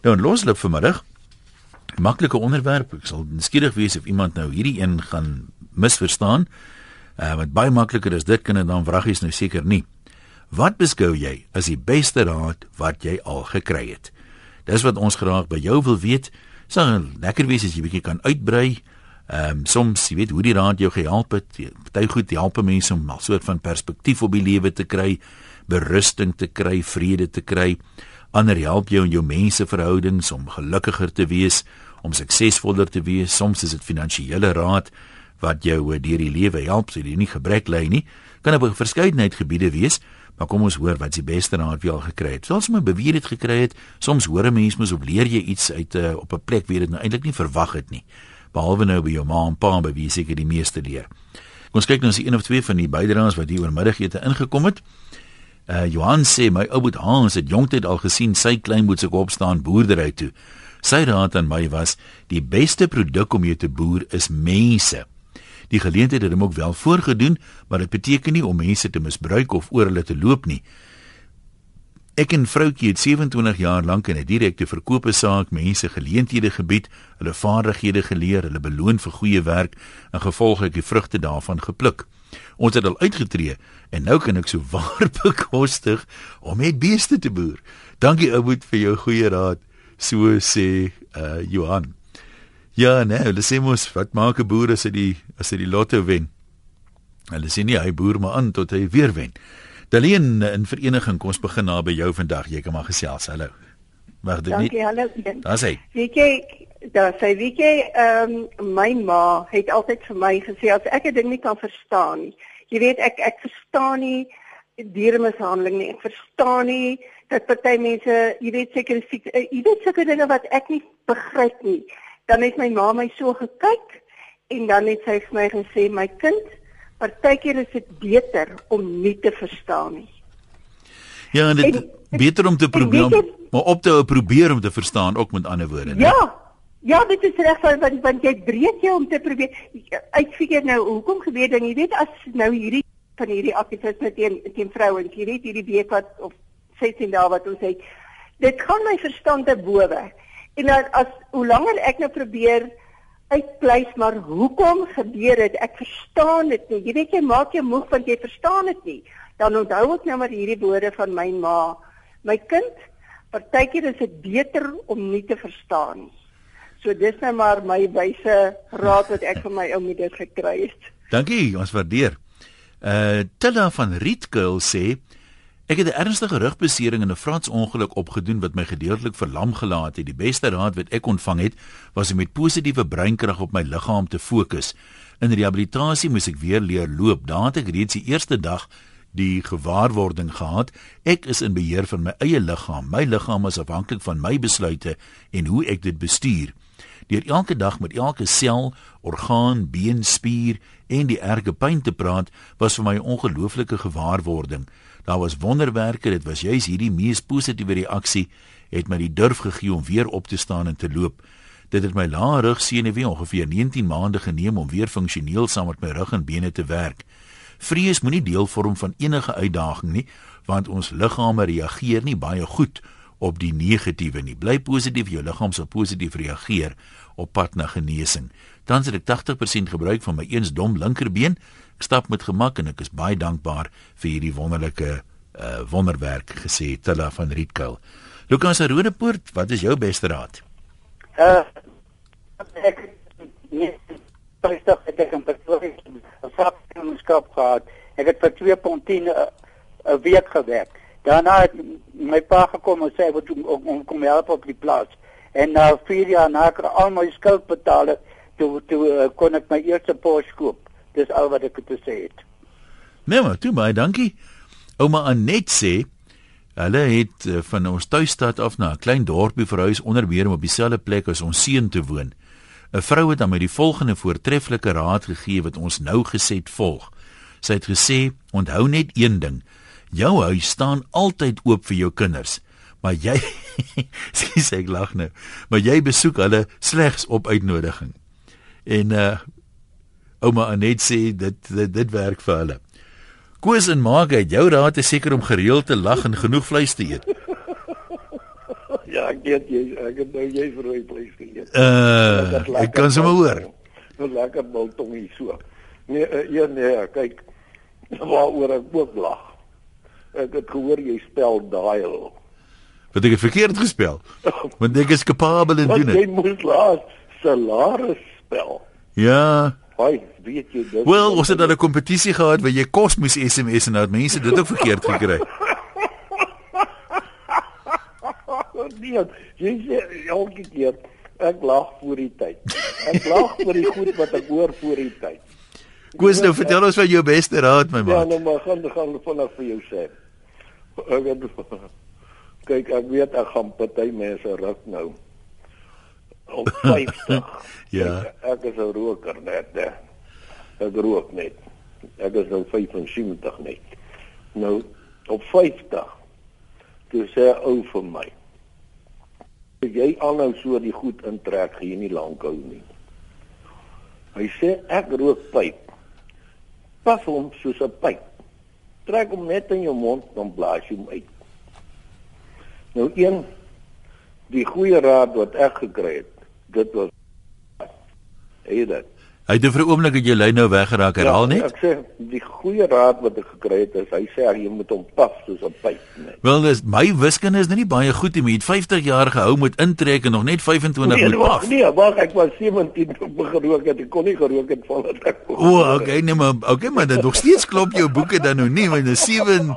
Nou in loslip vanmiddag. Maklike onderwerp. Ek sal skieurig wees of iemand nou hierdie een gaan misverstaan. Uh wat baie makliker is dit kan dit dan vragies nou seker nie. Wat beskou jy as die beste raad wat jy al gekry het? Dis wat ons graag by jou wil weet. Sal lekker wees as jy bietjie kan uitbrei. Ehm um, soms, jy weet, hoe die raad jou gehelp het. Party goed help mense om 'n soort van perspektief op die lewe te kry, berusting te kry, vrede te kry ander help jou in jou menseverhoudings om gelukkiger te wees, om suksesvoller te wees. Soms is dit finansiële raad wat jou deur die lewe help sodat jy nie gebrek ly nie. Kan op 'n verskeidenheid gebiede wees, maar kom ons hoor wat is die beste raad jy al gekry het. Soms moet beweer het gekry het, soms hoor 'n mens mos op leer jy iets uit 'n uh, op 'n plek waar jy dit nou eintlik nie verwag het nie. Behalwe nou by jou ma en pa by wie seker die meeste leer. Ons kyk nou as een of twee van die bydraers wat hier oor middagete ingekom het. Uh Johan sê my ou boet Hans het jongtyd al gesien sy kleinboet se kop staan boerdery toe. Sy raad aan my was die beste produk om jou te boer is mense. Die geleentheid het hom ook wel voorgedoen, maar dit beteken nie om mense te misbruik of oor hulle te loop nie. Ek en vroutjie het 27 jaar lank in 'n direkte verkope saak mense geleenthede gebied, hulle vaardighede geleer, hulle beloon vir goeie werk en gevolglik die vrugte daarvan gepluk. Ons het al uitgetree en nou kan ek so waar bekostig om met beeste te boer. Dankie ou boet vir jou goeie raad, so sê uh Johan. Ja, nee, hulle sê mos wat maak 'n boer as hy die as hy die lotto wen? Hulle sê nie hy boer maar aan tot hy weer wen. Daleen in vereniging kom ons begin na by jou vandag. Jy kan maar gesels. Hallo. Wag dit nie. Dankie, hallo. Daar's hy. Weet jy, daar sê weet jy, ehm um, my ma het altyd vir my gesê as ek 'n ding nie kan verstaan nie. Jy weet ek ek verstaan nie dieremishandeling nie. Ek verstaan nie dat party mense, jy weet seker siek, eh, jy weet seker dinge wat ek nie begryp nie. Dan het my ma my so gekyk en dan het sy vir my gesê, my kind, partykeer is dit beter om nie te verstaan nie. Ja, en dit en, beter om te probeer, jy, maar op te probeer om te verstaan ook met ander woorde. Ja. Ja, dit is reg want want, want jy breek jou om te probeer uitfigure nou hoekom gebeur ding, jy weet as nou hierdie van hierdie aktivisme teen teen vrouens, jy weet hierdie week wat of 16 dae wat ons het. Dit gaan my verstand te bowe. En dan as hoe langer ek nou probeer uitpleis maar hoekom gebeur dit? Ek verstaan dit nie. Jy weet jy maak jou moeg want jy verstaan dit nie. Dan onthou ek nou maar hierdie woorde van my ma. My kind, partykeer is dit beter om nie te verstaan nie. So dis nou maar my wyse raad wat ek van my ou moeder gekry het. Dankie, ons waardeer. Uh Tilla van Rietkuil sê Ek het 'n ernstige rugbesering in 'n Frans ongeluk opgedoen wat my gedeeltelik verlam gelaat het. Die beste raad wat ek ontvang het, was om met positiewe breinkrag op my liggaam te fokus. In rehabilitasie moes ek weer leer loop. Daar het ek reeds die eerste dag die gewaarwording gehad. Ek is in beheer van my eie liggaam. My liggaam is afhanklik van my besluite en hoe ek dit bestuur. Deur elke dag met elke sel, orgaan, been, spier en die erge pyn te praat, was vir my 'n ongelooflike gewaarwording. Daar was wonderwerke, dit was juis hierdie mees positiewe reaksie het my die durf gegee om weer op te staan en te loop. Dit het my lae rug senuwee ongeveer 19 maande geneem om weer funksioneel saam met my rug en bene te werk. Vrees moenie deel vorm van enige uitdaging nie, want ons liggame reageer nie baie goed op die negatiewe nie. Bly positief, jou liggaam sal positief reageer op pad na genesing. Dan het ek 80% gebruik van my eens dom linkerbeen. Ek stap met gemak en ek is baie dankbaar vir hierdie wonderlike uh wonderwerk gesê Tilla van Rietkuil. Lukas Rodepoort, wat is jou beste raad? Uh ek nee, het ek het 'n persoonlike sapskap gehad. Ek het vir 2.10 'n uh, week gewerk. Daarna het my pa gekom en sê wat om, om kom help op die plaas. En na 4 jaar na ek al my skuld betaal het, toe toe uh, kon ek my eerste Porsche koop. Dis al wat ek te sê het. Nee, maar toe baie dankie. Ouma Anet sê hulle het uh, van ons tuisstad af na 'n klein dorpie verhuis onder meer om op dieselfde plek as ons seun te woon. 'n Vrou het aan my die volgende voortreffelike raad gegee wat ons nou geset volg. Sy het gesê: "Onthou net een ding. Jou huis staan altyd oop vir jou kinders." Maar jy sê ek lag nou. Maar jy besoek hulle slegs op uitnodiging. En uh ouma Anet sê dit dit, dit werk vir hulle. Koos en maak uit jou raad is seker om gereeld te lag en genoeg vleis te eet. Ja, ek weet jy, ek het nou jy vir rooi vleis geëet. Uh, ek kan sommer hoor. Nou lekker biltongie so. Nee, uh, ja nee, kyk waaroor ek ook lag. Ek het gehoor jy spel dial. Wat ek verkeerd gespel. Want ek is kapabel en doen Jy dit. moet laat salaris spel. Ja. Hoi, weet jy dit? Wel, ons het dan 'n kompetisie gehad waar jy kos moes SMS en nou het mense dit ook verkeerd gekry. nee, jy sê elke keer ek lag voor die tyd. Ek lag vir die goed wat ek hoor voor die tyd. Koos nou vertel ons van jou beste raad my Ja, maat. nou maar gaan gaan vinnig vir jou sê. Ek weet kyk ek weet ek gaan party mense ruk nou. Op 50. Ja. Kyk, ek is 'n roker net. Ek rook net. Ek is nou 75 net. Nou op 50. Toe sê ou vir my. As jy aanhou so die goed intrek, gaan jy nie lank hou nie. Hy sê ek rook pyp. Pas hom soos 'n pyp. Trek hom net in jou mond dan blaas jy hom uit. Nou een die goeie raad wat ek gekry het, dit was Hey dit. Hy het vir 'n oomblik het jou lyn nou weggeraak. Herhaal net. Ek sê die goeie raad wat ek gekry het is hy sê jy moet hom pas soos 'n pyp net. Wel, dis my wiskunde is nou nie baie goed nie. Jy het 50 jaar gehou met intrek en nog net 25 Nee, moet wag, af. nee, wag, ek was 17 toe ek gerook het. Ek kon nie gerook het voordat ek O, oh, okay, nee maar okay, maar dit nog steeds klop jou boeke dan nou nie, want dis 7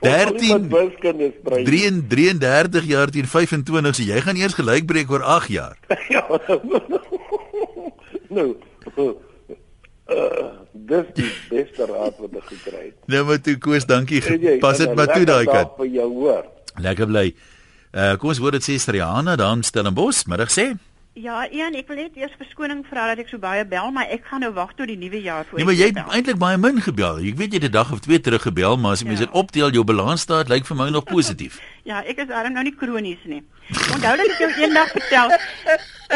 13 wiskunde sprei. 33 jaar teen 25, so jy gaan eers gelyk breek oor 8 jaar. Ja. nou. Uh, dis die beste raad wat ek gekry het. Nou maar toe Koos, dankie. Jy, Pas dit maar toe daai kant. vir jou hoor. Lekker bly. Uh kom ons hoor dit sê Striana dan Stellenbosch, middag sê. Ja, Ian, ek wil net eers verskoning vra dat ek so baie bel, maar ek gaan nou wag tot die nuwe jaar voor. Nee, maar jy het eintlik baie min gebel. Ek weet jy het 'n dag of twee terug gebel, maar as jy Ja. mens dit optel, jou balansstaat lyk vir my nog positief. Ja, ek is daarom nou nie kronies nie. Onthou dat ek jou eendag vertel.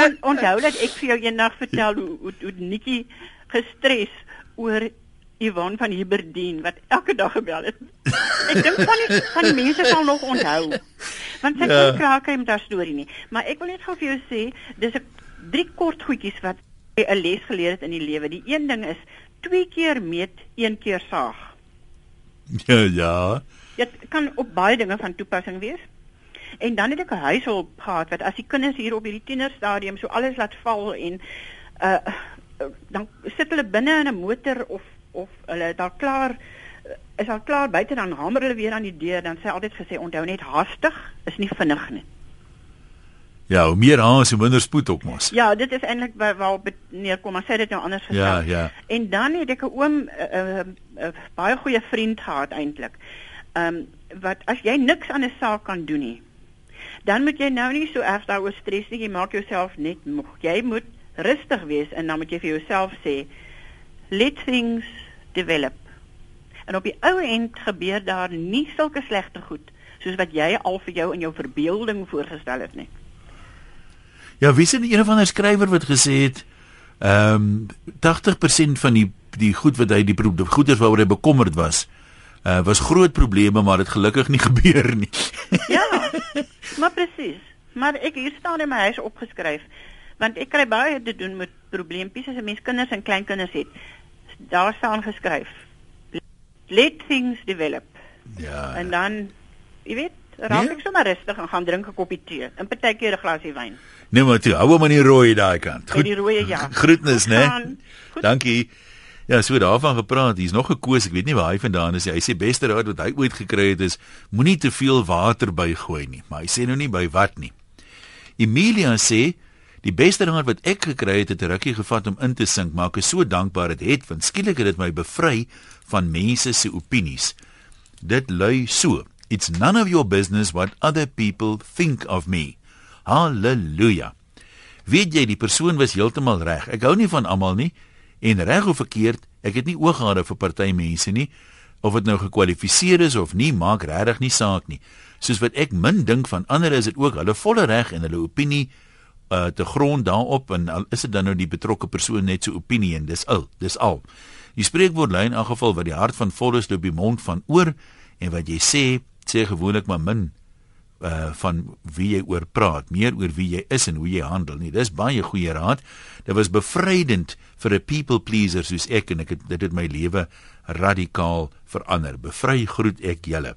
On, onthou dat ek vir jou eendag vertel hoe hoe, hoe Nikki gestres oor Yvonne van Hiberdien wat elke dag gebel het. Ek dink van die van die mense sal nog onthou. Want sy Ja. ja. kon kraak met haar storie nie. Maar ek wil net gou vir jou sê, dis 'n drie kort goedjies wat 'n les geleer het in die lewe. Die een ding is twee keer meet, een keer saag. Ja, ja. Dit kan op baie dinge van toepassing wees. En dan het ek 'n huishulp gehad wat as die kinders hier op hierdie tienerstadium so alles laat val en uh dan sit hulle binne in 'n motor of of hulle al klaar is al klaar buite dan hamer hulle weer aan die deur dan sê altyd gesê onthou net haastig is nie vinnig nie. Ja, hoe meer haas, hoe minder spoed ook mos. Ja, dit is eintlik waar dit neerkom, maar sê dit nou anders gestel. Ja, ja. En dan het ek 'n oom 'n uh, uh, uh, baie goeie vriend gehad eintlik. Ehm um, wat as jy niks aan 'n saak kan doen nie, dan moet jy nou nie so erg daaroor stres nie. Jy maak jouself net moeg. Jy moet rustig wees en dan moet jy vir jouself sê let things develop. En op die ou end gebeur daar nie sulke slegte goed soos wat jy al vir jou in jou verbeelding voorgestel het nie. Ja, wie sien een of ander skrywer wat gesê het ehm um, 80% van die die goed wat hy die die goeders waaroor hy bekommerd was, uh was groot probleme, maar dit gelukkig nie gebeur nie. Ja, maar presies. Maar ek hier staan in my huis opgeskryf want ek kry baie te doen met probleempies as 'n mens kinders en kleinkinders het. Daar staan geskryf. Let things develop. ja. En dan jy weet, raak Nee. ek sommer rustig en gaan drink 'n koppie tee en partykeer 'n glasie wyn. Nee, maar toe, hou hom aan die rooi daai kant. By die rooie ja. Groetnis, Goed né? Goed. Dankie. Ja, so daarvan gepraat. Hier's nog 'n koos, ek weet nie waar hy vandaan is nie. Hy sê beste raad wat hy ooit gekry het is moenie te veel water bygooi nie, maar hy sê nou nie by wat nie. Emilia sê die beste raad wat ek gekry het het 'n rukkie gevat om in te sink, maar ek is so dankbaar dit het want skielik het dit my bevry van mense se opinies. Dit lui so: It's none of your business what other people think of me. Halleluja. Weet jy die persoon was heeltemal reg. Ek hou nie van almal nie en reg of verkeerd, ek het nie ooggade vir party mense nie of dit nou gekwalifiseer is of nie, maak regtig nie saak nie. Soos wat ek min dink van ander is dit ook hulle volle reg en hulle opinie uh te grond daarop en al is dit dan nou die betrokke persoon net so opinie en dis al, dis al. Die spreekwoord lyn in geval wat die hart van vol is loop die mond van oor en wat jy sê, sê gewoonlik maar min uh van wie jy oor praat, meer oor wie jy is en hoe jy handel nie. Dis baie goeie raad. Dit was bevrydend vir 'n people pleaser soos ek en ek het dit het my lewe radikaal verander. Bevry groet ek julle.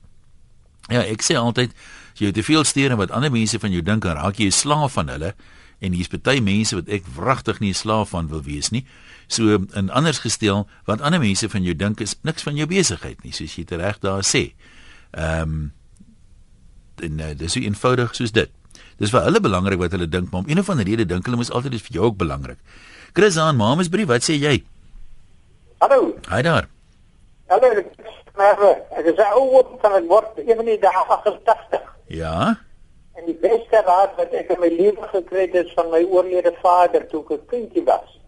Ja, ek sê altyd jy te veel steur en wat ander mense van jou dink, dan raak jy 'n slaaf van hulle en hier's baie mense wat ek wragtig nie 'n slaaf van wil wees nie. So in anders gestel, wat ander mense van jou dink is niks van jou besigheid nie, soos jy reg daar sê. Ehm um, en uh, dis so eenvoudig soos dit. Dis vir hulle belangrik wat hulle dink, maar om een of ander rede dink hulle mos altyd dis vir jou ook belangrik. Chris aan Mamesbrief, wat sê jy? Hallo. Hi daar. Hallo. Ek is ou van het word een van die dae 88. Ja. En die beste raad wat ek in my lewe gekry het is van my oorlede vader toe ek 'n kindjie was.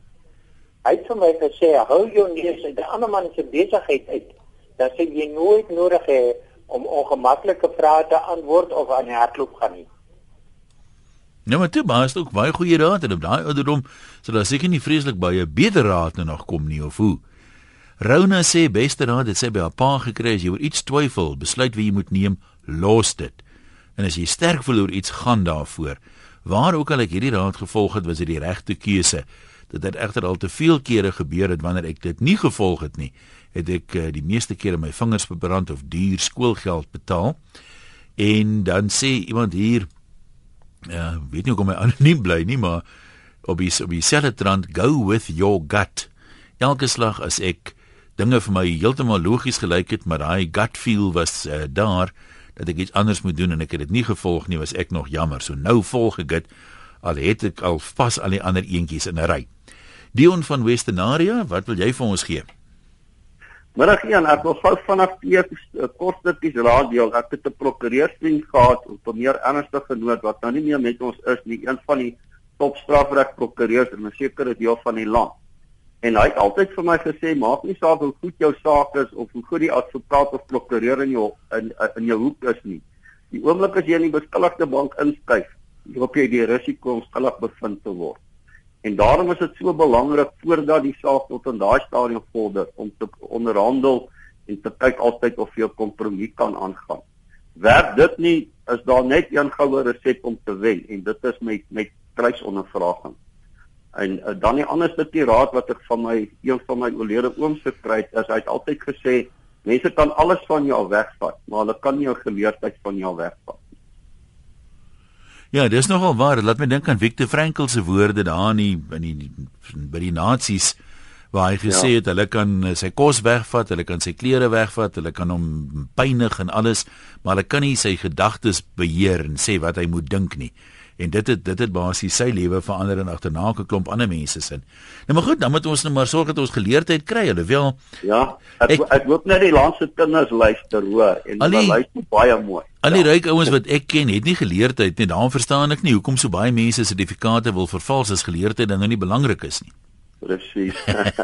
Hy het vir my gesê, "Hou jou neus uit die ander man se besigheid uit." Dan sê jy nooit nodig hê om ongemaklike vrae te antwoord of aan die hardloop gaan nie. Nou maar toe, maar is ook baie goeie raad en op daai ouderdom sal daar seker nie vreeslik baie beter raad nou nog kom nie of hoe. Rona sê beste raad het sy by haar pa gekry as jy oor iets twyfel, besluit wie jy moet neem, los dit. En as jy sterk voel oor iets, gaan daarvoor. Waar ook al ek hierdie raad gevolg het, was dit die regte keuse. Dit het egter al te veel kere gebeur het wanneer ek dit nie gevolg het nie, het ek uh, die meeste kere my vingers verbrand of duur skoolgeld betaal. En dan sê iemand hier ja, weet nie hoekom hy anoniem bly nie, maar op die op dieselfde trant go with your gut. Elke slag as ek dinge vir my heeltemal logies gelyk het, maar daai gut feel was uh, daar dat ek iets anders moet doen en ek het dit nie gevolg nie, was ek nog jammer. So nou volg ek dit al het ek al vas al die ander eentjies in 'n ry. Dion van Westernaria, wat wil jy vir ons gee? Middag een, ek wil gou vanaf die kostetjies raad deel. Ek het 'n prokureursvriend gehad op 'n meer ernstige noot wat nou nie meer met ons is nie, een van die top strafreg prokureurs in 'n sekere deel van die land. En hy het altyd vir my gesê, maak nie saak hoe goed jou saak is of hoe goed die advokaat of prokureur in jou in in jou hoek is nie. Die oomblik as jy in die beskuldigde bank inskuif, loop jy die risiko om skuldig bevind te word. En daarom is dit so belangrik voordat die saak tot in daai stadium vorder om te onderhandel en te kyk altyd of jy 'n kompromie kan aangaan. Werk dit nie, is daar net een goue resep om te wen en dit is met met kruisondervraging. En uh, dan die anderste die raad wat ek van my een van my oorlede ooms gekry het, is hy het altyd gesê mense kan alles van jou wegvat, maar hulle kan nie jou geleerdheid van jou wegvat. Ja, dis nogal waar. Laat my dink aan Viktor Frankl se woorde daar in die in die by die nasies waar hy gesê ja. het hulle kan eh, sy kos wegvat, hulle kan sy klere wegvat, hulle kan hom pynig en alles, maar hulle kan nie sy gedagtes beheer en sê wat hy moet dink nie en dit het dit het basies sy lewe verander en agterna 'n klomp ander mense sin. Nou maar goed, dan moet ons nou maar sorg dat ons geleerdheid kry, alhoewel Ja, ek ek, ek hoop net die landse kinders luister hoor en hulle luister baie mooi. Al die ja. ryk ouens wat ek ken, het nie geleerdheid nie. Daarom verstaan ek nie hoekom so baie mense sertifikate wil vervals as geleerdheid dan nou nie belangrik is nie. Presies.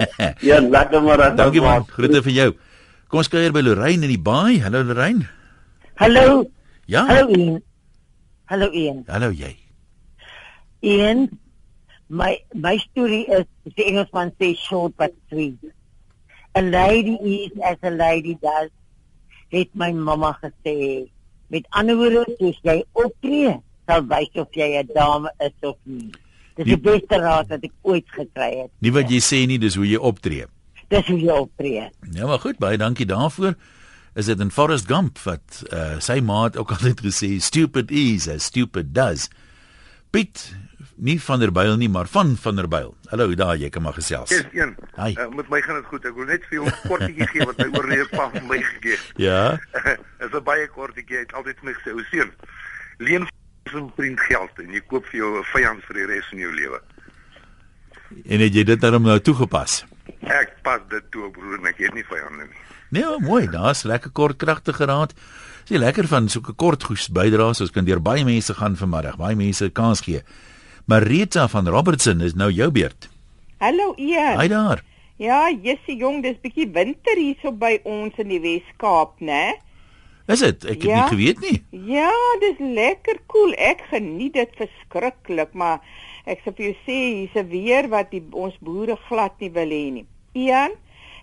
ja, lekker maar. Dankie man. Groete vir jou. Kom ons kuier by Lorraine in die baai. Hallo Lorraine. Hallo. Ja. Hallo. Hallo Ian. Hallo jy. Ian, my my story is die Engelsman sê short but sweet. A lady is as a lady does. Het my mamma gesê. Met ander woorde, soos jy optree, sal wys of jy 'n dame is of nie. Dis die, die beste raad wat ek ooit gekry het. Nie wat jy sê nie, dis hoe jy optree. Dis hoe jy optree. Ja, maar goed, baie dankie daarvoor. Is dit in Forrest Gump wat uh, sy maat ook altyd gesê stupid is as stupid does. Piet, nie van der Byl nie, maar van van der Byl. Hallo, daar jy kan maar gesels. Dis een. Uh, met my gaan dit goed. Ek wil net vir jou 'n kortjie gee wat my oorlede pa vir my gegee het. Ja. Is 'n baie kortjie. Hy het altyd vir my gesê, "O seun, leen vir 'n vriend geld en jy koop vir jou 'n vyand vir die res van jou lewe." En het jy dit dan nou toegepas? Ek pas dit toe, broer, en ek het nie vyande nie. Nee, oh, mooi. Daar's lekker kort kragtige raad. Dis lekker van so 'n kort goes bydraes. Ons kan deur baie mense gaan vanmiddag. Baie mense kans gee. Marita van Robertson is nou jou beurt. Hallo Ian. Hi daar. Ja, Jessie jong, dis bietjie winter hierso by ons in die Wes-Kaap, né? Is dit? Ek het ja? nie geweet nie. Ja, dis lekker koel. Cool. Ek geniet dit verskriklik, maar ek sê vir jou sê hier's 'n weer wat die, ons boere glad nie wil hê nie. Ian,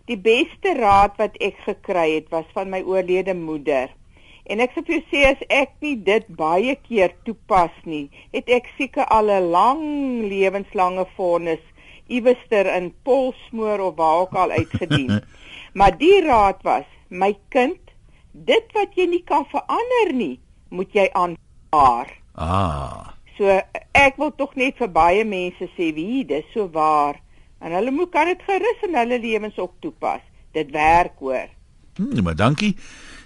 die beste raad wat ek gekry het was van my oorlede moeder. En ek sê vir jou sê as ek nie dit baie keer toepas nie, het ek seker al 'n lang lewenslange vonnis iewester in Polsmoor of waar ook al uitgedien. maar die raad was, my kind, dit wat jy nie kan verander nie, moet jy aanvaar. Ah. So ek wil tog net vir baie mense sê wie dis so waar en hulle moet kan dit gerus in hulle lewens ook toepas. Dit werk hoor. Hm, maar dankie.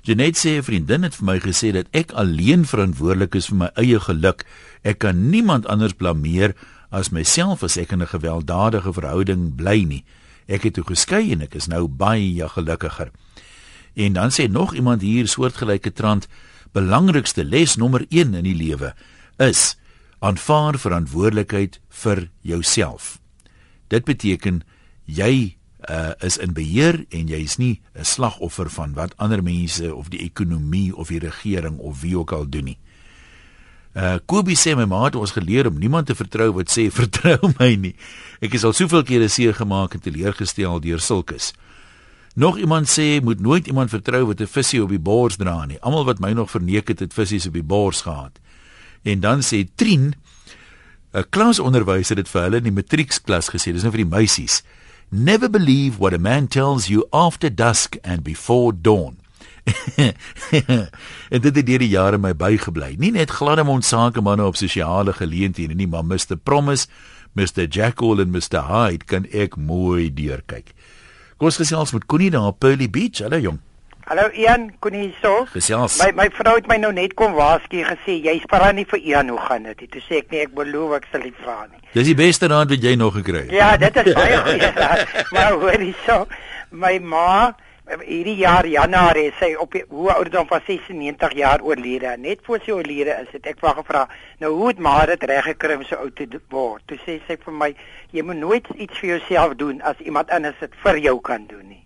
Janet sê 'n vriendin het vir my gesê dat ek alleen verantwoordelik is vir my eie geluk. Ek kan niemand anders blameer as myself as ek in 'n gewelddadige verhouding bly nie. Ek het toe geskei en ek is nou baie gelukkiger. En dan sê nog iemand hier soortgelyke trant, belangrikste les nommer 1 in die lewe is aanvaar verantwoordelikheid vir jouself. Dit beteken jy uh, is in beheer en jy is nie 'n slagoffer van wat ander mense of die ekonomie of die regering of wie ook al doen nie. Uh Kobie sê my ma het ons geleer om niemand te vertrou wat sê vertrou my nie. Ek is al soveel kere seer gemaak en teleurgestel deur sulkes. Nog iemand sê moet nooit iemand vertrou wat 'n visie op die bors dra nie. Almal wat my nog verneek het, het visies op die bors gehad. En dan sê Trien 'n klasonderwyser het vir hulle in die matrieksklas gesê, dis nou vir die meisies. Never believe what a man tells you after dusk and before dawn. en dit het deur die jare my bygebly. Nie net gladde mond sake manne op sosiale geleenthede nie, maar Mr Promise, Mr Jackal en Mr Hyde kan ek mooi deurkyk. Kom ons gesels met Connie daar op Pearly Beach. Hallo jong. Hallo Ian, Connie hierso. Gesels. My my vrou het my nou net kom waarsku gesê jy's vra nie vir Ian hoe gaan dit? Toe sê ek nee, ek beloof ek sal nie vra nie. Dis die beste raad wat jy nog gekry het. Ja, dit is baie goeie raad. Maar hoor hierso, my ma hierdie jaar Januarie sy op die, hoe ouderdom van 96 jaar oorlede. Net voor sy oorlede is dit ek vra gevra, nou hoe het maar dit reg gekry om so oud te word? Toe sê sy vir my, jy moet nooit iets vir jouself doen as iemand anders dit vir jou kan doen nie.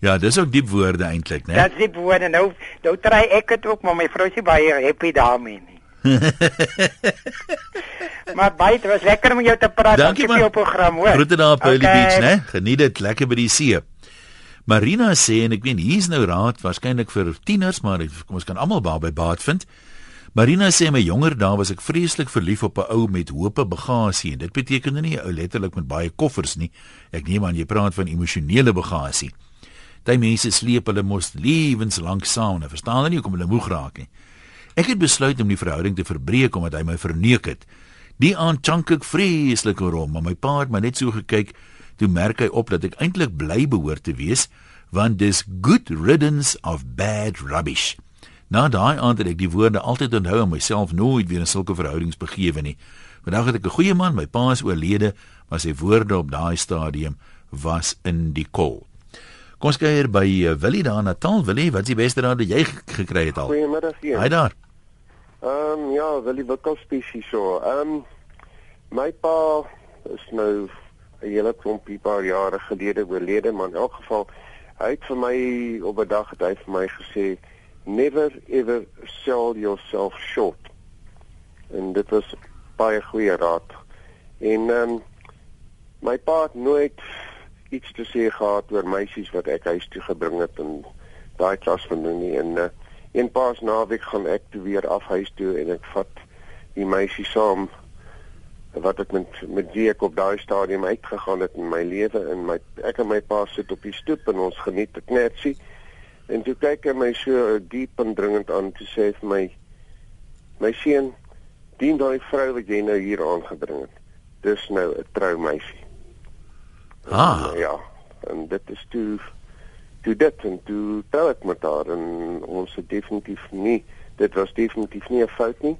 Ja, dis ook diep woorde eintlik, né? Dis diep woorde. Nou, nou try ek dit ook, maar my vrou is baie happy daarmee nie. maar baie, dit was lekker om jou te praat Dankie vir jou program, hoor. Groete daar op Pearly okay. Beach, né? Geniet dit lekker by die see. Marina sê en ek weet hier's nou raad waarskynlik vir tieners, maar kom ons kan almal by baat vind. Marina sê my jonger dae was ek vreeslik verlief op 'n ou met hope bagasie en dit beteken nie 'n ou letterlik met baie koffers nie. Ek neem aan jy praat van emosionele bagasie. Daai mense sleep hulle mos lewenslank saam, en verstaan hulle nie hoekom hulle moeg raak nie. Ek het besluit om die verhouding te verbreek omdat hy my verneek het. Die aand chunk ek vreeslik oor hom, maar my pa het my net so gekyk toe merk hy op dat ek eintlik bly behoort te wees want dis good riddance of bad rubbish. Na daai aand het ek die woorde altyd onthou en myself nooit weer in sulke verhoudings begewe nie. Vandag het ek 'n goeie man, my pa is oorlede, maar sy woorde op daai stadium was in die kol. Kom ons kyk hier by uh, Willie daar na Taal. Willie, wat is die beste raad wat jy gekry het al? Goeiemiddag hier. Haai daar. Ehm um, ja, Willie Wikkel spesies so. Ehm um, my pa is nou 'n hele klompie paar jare gelede oorlede, maar in elk geval hy het vir my op 'n dag het hy vir my gesê never ever sell yourself short. En dit was baie goeie raad. En ehm um, my pa het nooit iets te sê gehad oor meisies wat ek huis toe gebring het en daai klas van doen nie. En uh, een paas naweek gaan ek toe weer af huis toe en ek vat die meisie saam wat ek met met wie ek op daai stadium uitgegaan het in my lewe. En my ek en my pa sit op die stoep en ons geniet dit netjie en toe kyk hy my so diep en dringend aan te sê vir my my seun dien daai vrou wat jy nou hier aangebring het. Dis nou 'n troumeisie ah en, ja en dit is toe toe dit en toe trou ek met haar en ons het definitief nie dit was definitief nie 'n fout nie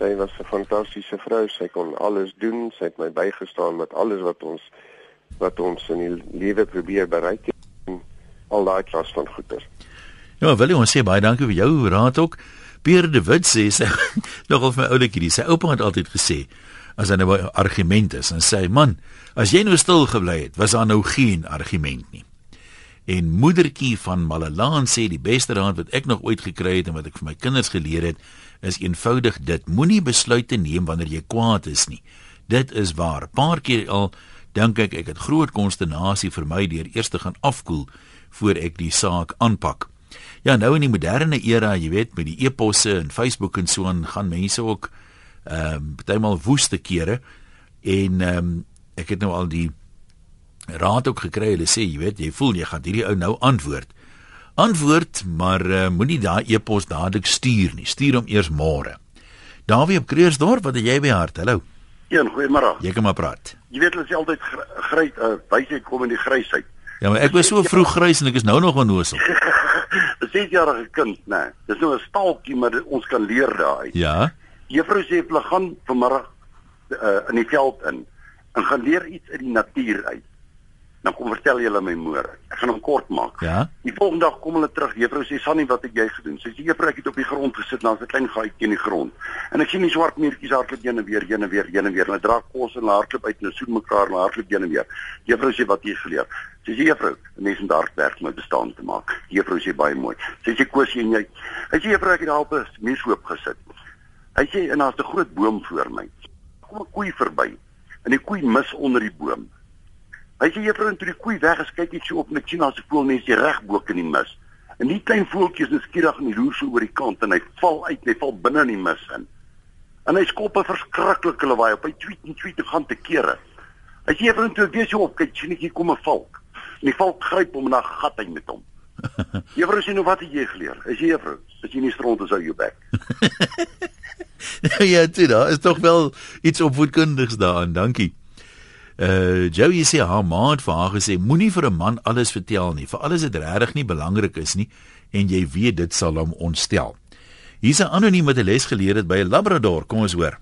sy was 'n fantastiese vrou. Sy kon alles doen. Sy het my bygestaan met alles wat ons wat ons in die lewe probeer bereik het. Al daai klas van goeders. Ja, wil ons sê baie dankie vir jou raad ook. Pierre de Wit sê sy nogal vir my oulikie, sy oupa het altyd gesê as hy nou 'n argument is en sê man, as jy nou stil gebly het, was daar nou geen argument nie. En moedertjie van Malalaan sê die beste raad wat ek nog ooit gekry het en wat ek vir my kinders geleer het, is eenvoudig dit moenie besluite neem wanneer jy kwaad is nie. Dit is waar. Paar keer al dink ek ek het groot konsternasie vir my deur eers te gaan afkoel voor ek die saak aanpak. Ja, nou in die moderne era, jy weet, met die e-posse en Facebook en so aan gaan mense ook ehm um, partymal woeste kere en ehm um, ek het nou al die raad ook gekry. Hulle sê, jy weet, jy voel jy gaan hierdie ou nou antwoord. Antwoord, maar uh, moenie daai e-pos dadelik stuur nie. Stuur hom eers môre. Dawie op Kreersdorp, wat het jy by hart? Hallo. Ja, goeiemôre. Jy kan maar praat. Jy weet hulle sê altyd grys uh, wysheid kom in die grysheid. Ja, maar ek was so vroeg grys en ek is nou nog onnoosel. 'n 6-jarige kind, nê. Nee, dis nou 'n staaltjie, maar ons kan leer daai. Ja. Juffrou sê hulle gaan vanmiddag uh, in die veld in en gaan leer iets uit die natuur uit. Dan kom vertel jy hulle my môre. Ek gaan hom kort maak. Ja. Die volgende dag kom hulle terug. Juffrou sê Sannie, wat het jy gedoen? Sy sê juffrou, ek het op die grond gesit, daar's 'n klein gaatjie in die grond. En ek sien die swart muurtjies hardloop heen en weer, heen en weer, heen en weer. Hulle dra kos en hardloop uit en hulle soen mekaar en hardloop heen en weer. Juffrou sê wat jy geleer. Sy sê juffrou, mense moet hard werk om 'n bestaan te maak. Juffrou sê baie mooi. Sy sê kosie en jy. Hy sê juffrou, ek het daar op 'n muurskoop gesit. Hy sê en daar's 'n groot boom voor my. Kom 'n koei verby. En die koei mis onder die boom. Hy sê juffrou, toe die koei weg is, kyk net so op net sien as 'n voelmensie reg bo in die mis. En die klein voeltjie is nuuskierig en loer so oor die kant en hy val uit, hy val binne in die mis in. En hy skop 'n verskriklike lawaai op. Hy tweet en tweet en gaan te kere. Hy sê juffrou, toe weer so op, kyk sien ek hier kom 'n valk. En die valk gryp hom en dan gat hy met hom. Juffrou sê nou wat het jy geleer? Hy sê juffrou, as jy nie stront is ou jou bek. ja, dit daar is tog wel iets opvoedkundigs daarin. Dankie. Uh Joey sê haar ma het vir haar gesê moenie vir 'n man alles vertel nie, vir alles wat regtig nie belangrik is nie en jy weet dit sal hom ontstel. Hier's 'n anoniem wat 'n les geleer het by 'n Labrador, kom ons hoor.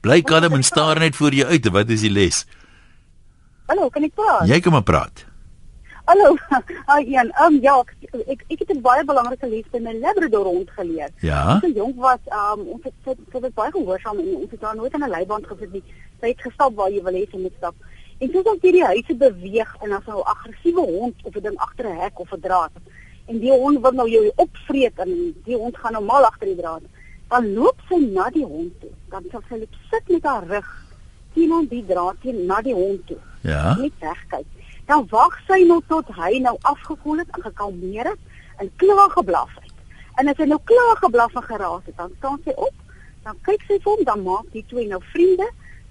Bly kalm en staar net voor jou uit, wat is die les? Hallo, kan ek praat? Jy kan maar praat. Hallo. Ah, Ian, um, ja, ek ek het 'n baie belangrike les by my Labrador hond geleer. Ja. Toe jong was, um, ons het sy, sy was baie gehoorsaam en ons het haar nooit aan 'n leiband gesit nie. Sy het gestap waar jy wil hê sy moet stap. En soos ons hierdie huise beweeg en as 'n aggressiewe hond of 'n ding agter 'n hek of 'n draad en die hond wil nou jou opvreet en die hond gaan nou mal agter die draad. Dan loop sy na die hond toe. Dan sal sy loop sit met haar rug teen die draad teen na die hond toe. Ja. Net wegkyk. Dan wag sy nou tot hy nou afgekoel het en gekalmeer het en klaar geblaf het. En as hy nou klaar geblaf en geraas het, dan staan sy op, dan kyk sy vir hom, dan maak die twee nou vriende,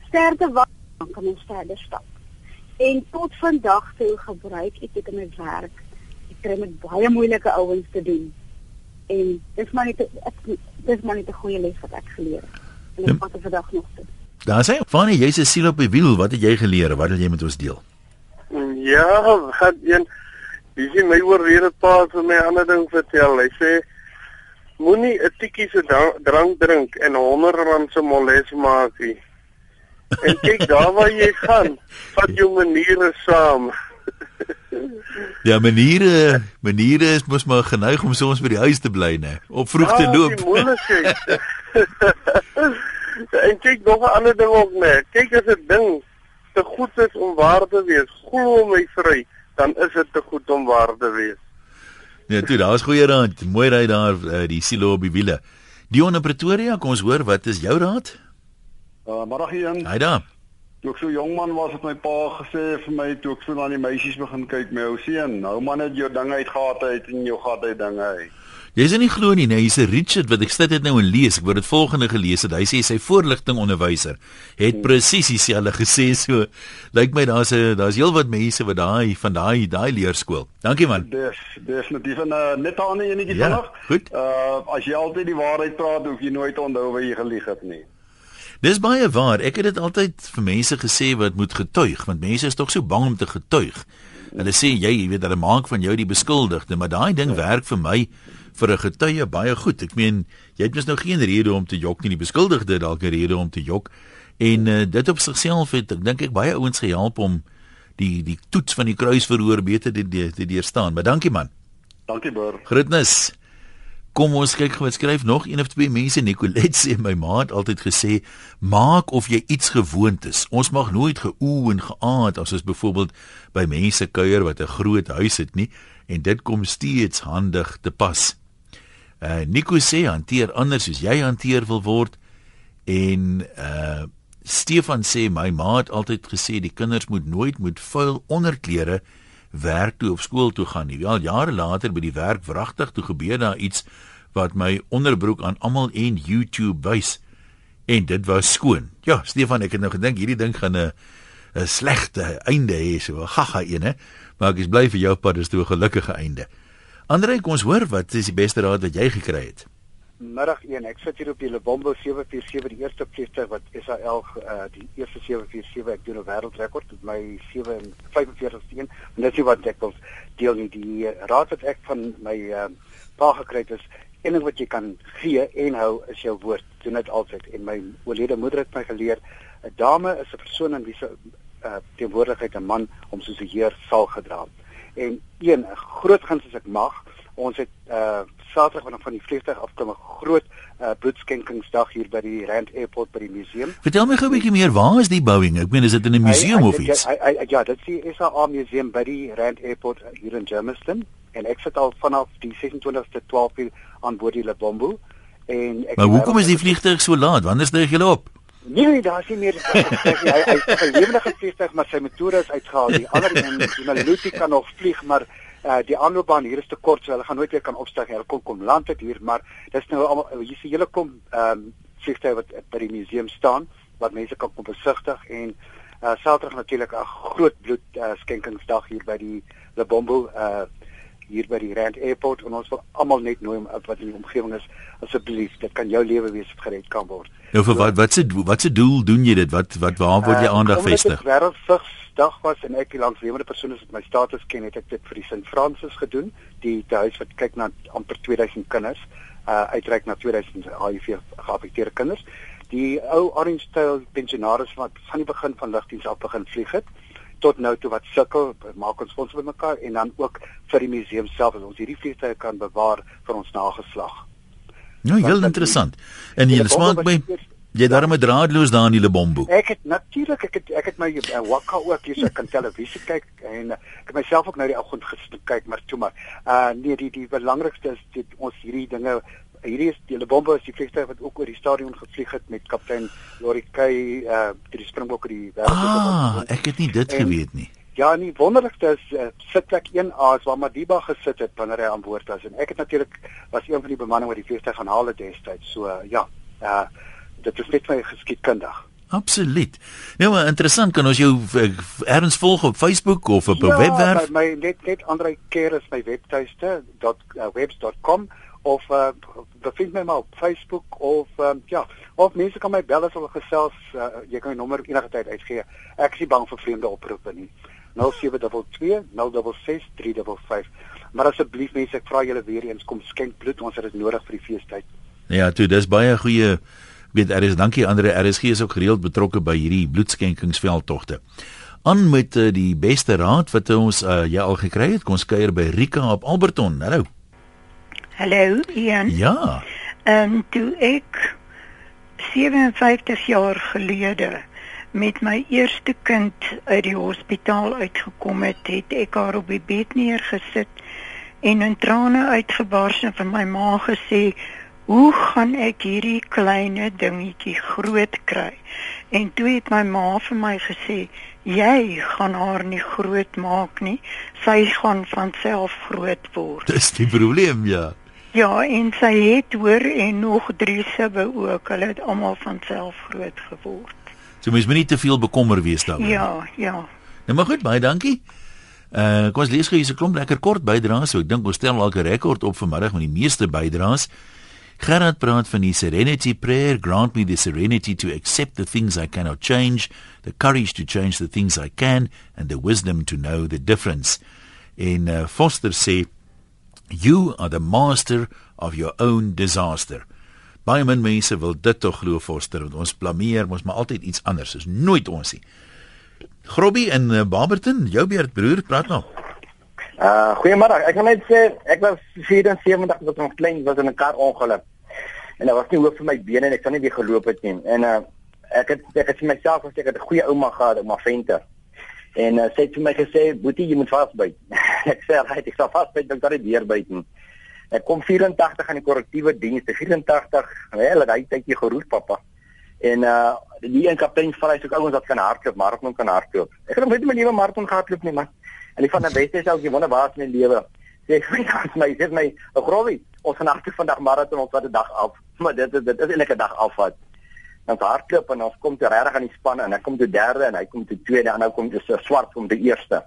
sterkte wag, dan kan ons verder stap. En tot vandag toe gebruik ek dit in my werk. Ek kry met baie moeilike ouens te doen. En dis maar net 'n dis maar net 'n goeie les wat ek geleer het. En ek vat dit vandag nog toe. Daar sê, "Fanny, jy's 'n siel op die wiel. Wat het jy geleer? Wat wil jy met ons deel?" Ja, gaan een Dis nie my oorrede pa vir my ander ding vertel. Hy sê moenie 'n tikkie se drank drink en 100 rand se moles maak nie. En kyk daar waar jy gaan, vat jou maniere saam. Ja, maniere, maniere is mos maar geneig om soms by die huis te bly, né? Op vroeg te Ah, loop. die moeilikheid. en kyk nog 'n ander ding ook, né? Kyk as 'n ding te goed is om waar te wees, glo my vry, dan is dit te goed om waar te wees. Ja, toe, daar's goeie raad. Mooi ry daar uh, die silo op die wiele. Dion in Pretoria, kom ons hoor, wat is jou raad? Uh, middag een. Hy daar. Toe ek so jong man was, het my pa gesê vir my toe ek so na die meisies begin kyk, my ou seun, nou man het jou dinge uit gehad uit en jou gat uit dinge uit. Jy is nie glo nie, nee, hier's 'n Richard wat ek sit dit nou en lees. Ek word dit volgende gelees het. Hy sê sy voorligting onderwyser het presies dieselfde gesê so. Lyk my daar's 'n daar's heelwat mense wat daai van daai daai leerskool. Dankie man. Dis definitief en uh, net 'n ander enetjie Ja, vinnig. goed. Uh as jy altyd die waarheid praat, hoef jy nooit onthou wat jy gelieg het nie. Dis baie waar. Ek het dit altyd vir mense gesê wat moet getuig, want mense is tog so bang om te getuig. Hulle sê jy, jy weet, hulle maak van jou die beskuldigde, maar daai ding werk vir my vir 'n getuie baie goed. Ek meen, jy het mos nou geen rede om te jok nie. Die beskuldigde het dalk 'n rede om te jok. En uh, dit op sigself het ek dink ek baie ouens gehelp om die die toets van die kruisverhoor beter te te, te deurstaan. Maar dankie man. Dankie Boer. Groetnis. Kom ons kyk gou wat skryf nog een of twee mense. Nicolet sê my ma het altyd gesê maak of jy iets gewoond is. Ons mag nooit geoe en geaat as ons byvoorbeeld by mense kuier wat 'n groot huis het nie en dit kom steeds handig te pas. Uh Nico sê hanteer anders soos jy hanteer wil word en uh Stefan sê my ma het altyd gesê die kinders moet nooit met vuil onderklere werk toe of skool toe gaan nie. Wel jare later by die werk wragtig toe gebeur daar iets wat my onderbroek aan almal en YouTube wys en dit was skoon. Ja, Stefan, ek het nou gedink hierdie ding gaan 'n 'n slegte einde hê, so 'n gaga een hè. Maar ek is bly vir jou pad is toe 'n gelukkige einde. Andre, kom ons hoor wat is die beste raad wat jy gekry het? Middag 1. Ek sit hier op die Lebombo 747, die eerste vliegtuig wat SAL uh, die eerste 747 ek doen 'n wêreldrekord met my 745ste een. En dit is wat ek wil deel nie die raad wat ek van my uh, pa gekry het is een ding wat jy kan gee en hou is jou woord. Doen dit altyd. En my oorlede moeder het my geleer 'n dame is 'n persoon in wie se uh, teenwoordigheid 'n man om soos 'n heer sal gedra. En een groot guns as ek mag, ons het uh Saterdag wanneer van die vliegtuig afkom 'n groot uh, bloedskenkingsdag hier by die Rand Airport by die museum. Vertel my gou 'n bietjie meer, waar is die Boeing? Ek meen is dit in 'n museum of iets? Ja, ja, dit is die SAA museum by die Rand Airport hier in Germiston en ek sit al vanaf die 26ste 12 uur aan boord die Lebombo en ek Maar hoekom is die vliegtuig so laat? Wanneer steeg julle op? Nee, nee, daar is nie meer hy hy is 'n lewendige vliegtuig maar sy motore is uitgehaal. Die ander een, die Maluti kan nog vlieg, maar uh, die aanloopbaan hier is te kort, so hulle gaan nooit weer kan opstyg. Hulle kom kom land dit hier, maar dis nou almal hier is 'n hele kom ehm um, vliegtuie wat by die museum staan wat mense kan kom besigtig en uh Saterdag natuurlik 'n groot bloed uh, skenkingsdag hier by die Lebombo uh hier by die Rand Airport en ons wil almal net nooi om wat in die omgewing is asseblief dit kan jou lewe wees wat gered kan word. Nou vir wat wat se wat se doel doen jy dit? Wat wat waar word jy uh, aandag vestig? Wêreldvigsdag was en ek die langslewende persoon is wat my status ken het ek dit vir die St Francis gedoen, die huis wat kyk na amper 2000 kinders, uh uitreik na 2000 HIV geaffekteerde kinders. Die ou Orange Tail pensionaars wat van die begin van ligdiens af begin vlieg het tot nou toe wat sukkel, maak ons fonds bymekaar en dan ook vir die museum self as ons hierdie vliegtye kan bewaar vir ons nageslag. Nou, heel interessant. En jy smaak my jy daarmee draadloos daar in die Lebombo. Ek het natuurlik ek het ek het my uh, wakka ook hier so kan televisie kyk en uh, ek het myself ook nou die oggend gesit kyk maar toe maar uh nee die die belangrikste is dit ons hierdie dinge hierdie is die Lebombo is die vliegtuig wat ook oor die stadion gevlieg het met kaptein Lori Kay uh die Springbokke die wêreld. Ah, ek het nie dit en, geweet nie. Ja, nie wonderlikste is uh, sitplek 1A is waar Madiba gesit het wanneer hy aan boord was en ek het natuurlik was een van die bemanning wat die vliegtuig gaan haal het destyds. So uh, ja, uh dit is net my geskiedkundig. Absoluut. Nou maar interessant kan ons jou erns volg op Facebook of op 'n ja, webwerf. Ja, my net net Andre Keer is my webtuiste .webs.com of uh, bevind my maar op Facebook of um, ja, of mense kan my bel as hulle gesels, uh, jy kan my nommer enige tyd uitgee. Ek is nie bang vir vreemde oproepe nie. 0722 066 355. Maar asseblief mense, ek vra julle weer eens kom skenk bloed, ons het dit nodig vir die feestyd. Ja, toe, dis baie goeie weet is dankie Andre RSG is ook gereeld betrokke by hierdie bloedskenkingsveldtogte. Aan met uh, die beste raad wat ons uh, jy al gekry het. Kom ons kuier by Rika op Alberton. Hallo. Hallo, Ian. Ja. Ehm um, toe ek 57 jaar gelede met my eerste kind uit die hospitaal uitgekom het, het ek haar op die bed neergesit en in trane uitgebars en vir my ma gesê, "Hoe gaan ek hierdie klein dingetjie groot kry?" En toe het my ma vir my gesê, "Jy gaan haar nie groot maak nie. Sy gaan van self groot word." Dis die probleem, ja. Ja, en sy het hoor en nog drie sibbe ook. Hulle het almal van self groot geword. So mens moet nie te veel bekommer wees daaroor. Ja, ja. Nou maar goed, baie dankie. Uh kom ons lees gou hier 'n klomp lekker kort bydraes. So ek dink ons stel al 'n rekord op vanmiddag met die meeste bydraes. Gerard praat van die serenity prayer, grant me the serenity to accept the things I cannot change, the courage to change the things I can and the wisdom to know the difference. En uh, Foster sê You are the master of your own disaster. Baie min mense wil dit tog glo Foster want ons blameer ons maar altyd iets anders. Is nooit ons nie. Grobbie in uh, Barberton, jou beurt broer, praat nou. Uh goeiemôre. Ek wil net sê ek was 74 wat nog klein was in 'n kar ongeluk. En dit was nie hoof vir my bene en ek kan nie weer geloop het nie. En uh ek het ek het myself gesê ek het 'n goeie ouma gehad, ouma Venter. En uh, sy het vir my gesê, "Boetie, jy moet vasbyt." ek sê, "Right, ek sal vasbyt, dan kan ek weer byt." Ek kom 84 aan die korrektiewe diens, 84. Wel, het tydjie geroer, pappa. En uh die een kaptein vra hy sê ouens wat kan hardloop, marathon kan hardloop. Ek het net my nuwe marathon gehardloop nie, man. En die van die beste is ook jy wonder waar is my lewe. Sê ek vir my sê my 'n growie. Ons gaan agter vandag maraton ons wat 'n dag af. Maar dit dit, dit is eintlik 'n dag af wat ons hardloop en ons kom te regtig aan die span en ek kom te derde en hy kom te tweede en nou kom dit so swart kom te eerste.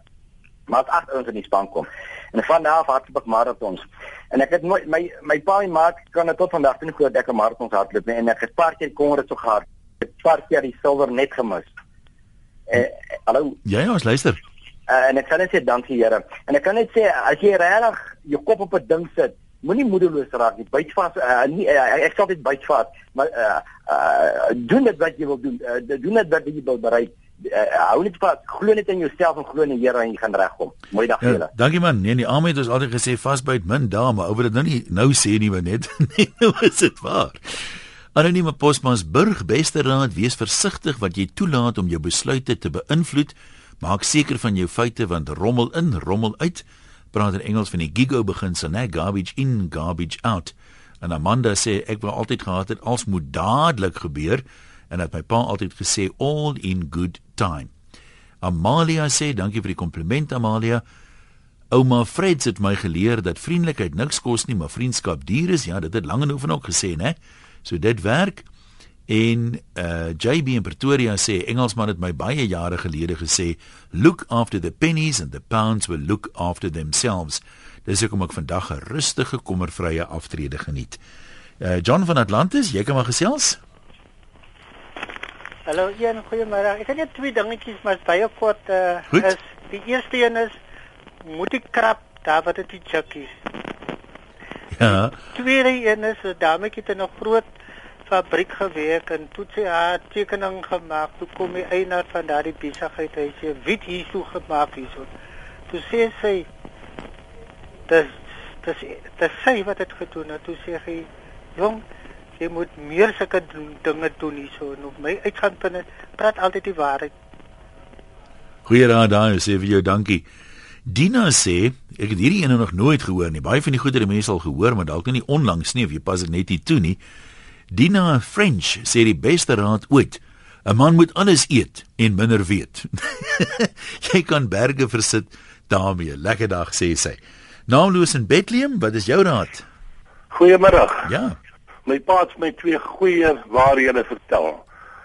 Maar as agt ons in die span kom. En van daar af hardloop ek maratons. En ek het nooit my my pa en maat kan dit tot vandag toe nie glo dat ek 'n maratons hardloop nie en ek het paar keer kon dit so gehard. Ek het paar keer die silwer net gemis. Eh hallo. Ja, ja, ons luister. Uh, en ek kan net sê dankie Here. En ek kan net sê as jy regtig jou kop op 'n ding sit, moenie moedeloos raak nie. Byt vas uh, nie uh, ek sal dit byt vas, maar uh, uh, doen dit wat jy wil doen. Uh, doen dit wat jy wil bereik. Uh, hou net vas, glo net in jouself en glo in die Here en jy gaan regkom. Mooi dag vir julle. Ja, dankie man. Nee, die Ahmed het ons altyd gesê vasbyt min dame. Ou wil dit nou nie nou sê nie, maar net nee, nou is dit waar. Anonieme Posmansburg, beste raad, wees versigtig wat jy toelaat om jou besluite te beïnvloed. Maak seker van jou feite want rommel in, rommel uit. Praat in Engels van die gigo beginsel, né? Garbage in, garbage out. En Amanda sê ek wou altyd gehad het als moet dadelik gebeur en het my pa altyd gesê all in good time. Amalia sê dankie vir die kompliment Amalia. Ouma Freds het my geleer dat vriendelikheid niks kos nie, maar vriendskap duur is. Ja, dit het lank en oefen ook gesê, né? So dit werk. En uh JB in Pretoria sê Engelsman het my baie jare gelede gesê, "Look after the pennies and the pounds will look after themselves." Dis hoekom ek vandag 'n rustige, kommervrye aftrede geniet. Uh John van Atlantis, jy kan maar gesels. Hallo, Ian, goeiemôre. Ek het net twee dingetjies, maar baie kort uh Goed. is die eerste een is moet ek krap daar wat dit die chukkies. Ja. Tweede een is 'n dametjie het in 'n groot fabriek gewerk en toe sy haar tekening gemaak. Toe kom die eienaar van daardie besigheid hy sê wit hierso gemaak hierso. Toe sê sy dis dis dis sy wat dit gedoen het. Toe sê hy jong jy moet meer sulke dinge doen hierso en op my uitgangspunt praat altyd die waarheid. Goeie raad daar, sê vir jou dankie. Dina sê, ek het hierdie ene nog nooit gehoor nie. Baie van die goeie mense al gehoor, maar dalk nie onlangs nie of jy pas dit net nie toe nie. Dina French sê die beste raad ooit. 'n Man moet alles eet en minder weet. jy kan berge versit daarmee. Lekker dag sê sy. Naamloos in Bethlehem, wat is jou raad? Goeiemiddag. Ja. My pa het my twee goeie waarhede vertel.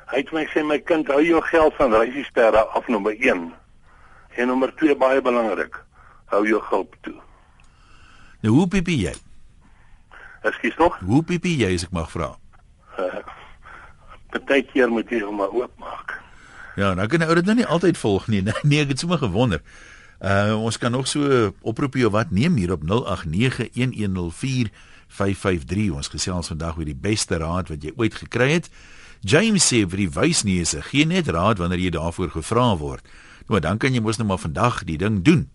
Hy het my sê my kind, hou jou geld van reisiesterre af nommer 1. En nommer 2 baie belangrik, hou jou gulp toe. Nou hoe piepie jy? Ekskuus nog? Hoe piepie jy as ek mag vra? Uh, Partykeer moet jy hom maar oopmaak. Ja, nou kan ou dit nou nie altyd volg nie. Nee, nee ek het sommer gewonder. Uh ons kan nog so oproepie of wat neem hier op 0891104553. Ons gesels vandag oor die beste raad wat jy ooit gekry het. James sê vir die wysneuse, gee net raad wanneer jy daarvoor gevra word. Nou dan kan jy mos net maar vandag die ding doen.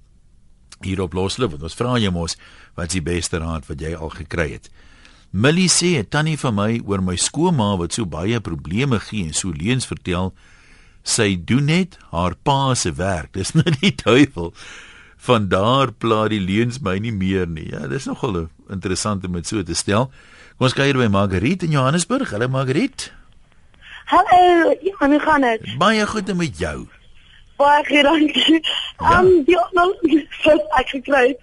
Hier op Loslip, want ons vra jou mos wat is die beste raad wat jy al gekry het. Millie sê tannie van my oor my skoolma wat so baie probleme gee en so leuns vertel. Sy doen net haar pa se werk. Dis nou die duiwel. Van daar pla die leuns my nie meer nie. Ja, dis nogal interessant om dit so te stel. Kom ons kyk hier by Margriet in Johannesburg. Hallo Margriet. Hallo, ja, hoe gaan dit? Baie goed en met jou. Baie goed, dankie. Ehm um, ja, nou het ek gekry.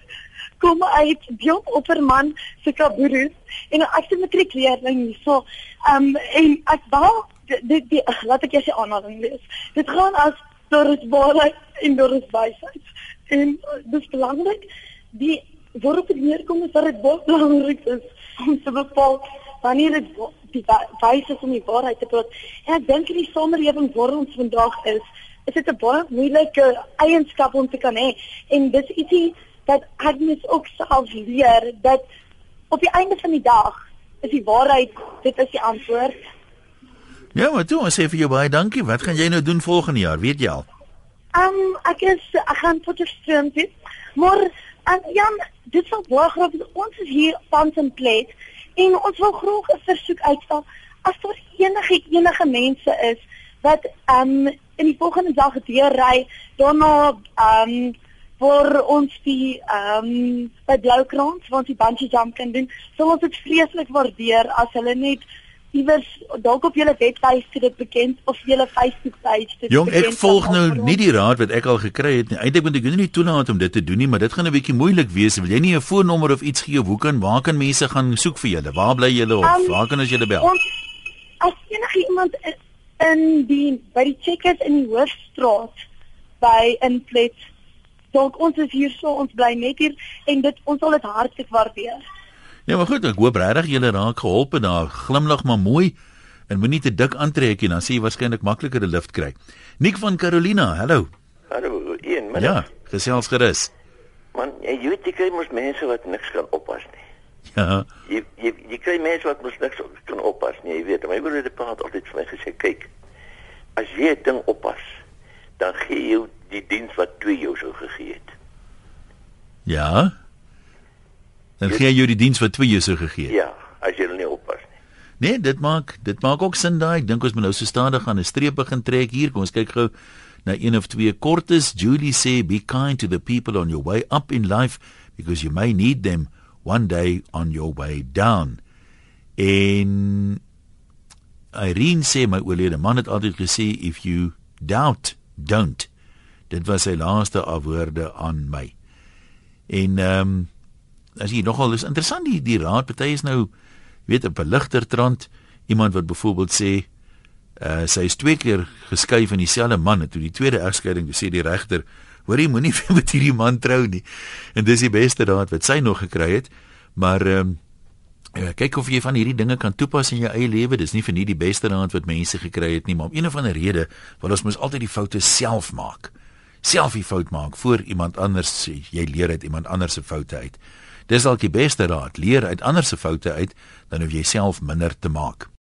Kom uit Dion Opperman se kaboeroes en ek het matriekleerling hierso. Ehm um, en ek wou dit die laat ek eers die aanhaling lees. Dit gaan as Doris waarheid en Doris wysheid. En uh, dit is belangrik die waarop dit neerkom is dat dit baie belangrik is om te bepaal wanneer dit die wa- wys is om die waarheid te praat. En ek dink in die samelewing waar ons vandag is, is dit 'n baie moeilike eienskap om te kan hê. En dis ietsie dat mens ook self leer dat op die einde van die dag is die waarheid, dit is die antwoord. Ja, maar toe, ons sê vir jou baie dankie. Wat gaan jy nou doen volgende jaar? Weet jy al? Ehm um, ek is ek gaan tot 'n stroom toe. Maar en Jan, dit sal baie graag ons is hier tans in plek en ons wil graag 'n versoek uitstel as daar enige enige mense is wat ehm um, in die volgende dag deurry daarna ehm um, vir ons die ehm um, by Bloukrans waar ons die bungee jump kan doen. Sal ons dit vreeslik waardeer as hulle net iewers dalk op julle webwerf dit bekend of julle Facebook page dit Jong, ek volg nou nie die raad wat ek al gekry het nie. Eintlik moet ek nie toelaat om dit te doen nie, maar dit gaan 'n bietjie moeilik wees. Wil jy nie 'n foonnommer of iets gee? Hoe kan waar kan mense gaan soek vir julle? Waar bly julle of Um, waar kan ons julle bel? Ons as enige iemand in- in die by die checkers in die Hoofstraat by Inplet dalk ons is hier so ons bly net hier en dit ons sal dit hartlik waardeer. Ja, maar goed, ek hoop regtig julle raak geholpe daar. Glimlag maar mooi en moenie te dik aantrek nie, dan sê jy waarskynlik makliker 'n lift kry. Nik van Carolina, hallo. Hallo, een middag. Ja, gesels gerus. Man, jy jy weet jy kry mos mense wat niks kan oppas nie. Ja. Jy jy jy kry mense wat mos niks kan oppas nie, jy weet. My broer het praat altyd vir my gesê, kyk, as jy 'n ding oppas, dan gee jy die diens wat twee jou het. Ja. Dan gee jy jou die diens wat twee jou sou gegee het. Ja, as jy nie oppas nie. Nee, dit maak dit maak ook sin daai. Ek dink ons moet nou so stadig aan 'n streep begin trek hier. Kom ons kyk gou na een of twee kortes. Julie sê be kind to the people on your way up in life because you may need them one day on your way down. En Irene sê my oorlede man het altyd gesê if you doubt, don't. Dit was sy laaste afwoorde aan my. En ehm um, as jy nogal is interessant die die raad party is nou weet op 'n ligter trant. Iemand wat byvoorbeeld sê uh, sy is twee keer geskei van dieselfde man en toe die tweede egskeiding sê die regter hoor jy moenie met hierdie man trou nie. En dis die beste raad wat sy nog gekry het maar ehm um, kyk of jy van hierdie dinge kan toepas in jou eie lewe. Dis nie vir nie die beste raad wat mense gekry het nie maar om een of ander rede wil ons mos altyd die foute self maak self die fout maak voor iemand anders sê jy leer uit iemand anders se foute uit. Dis dalk die beste raad. Leer uit ander se foute uit dan hoef jy self minder te maak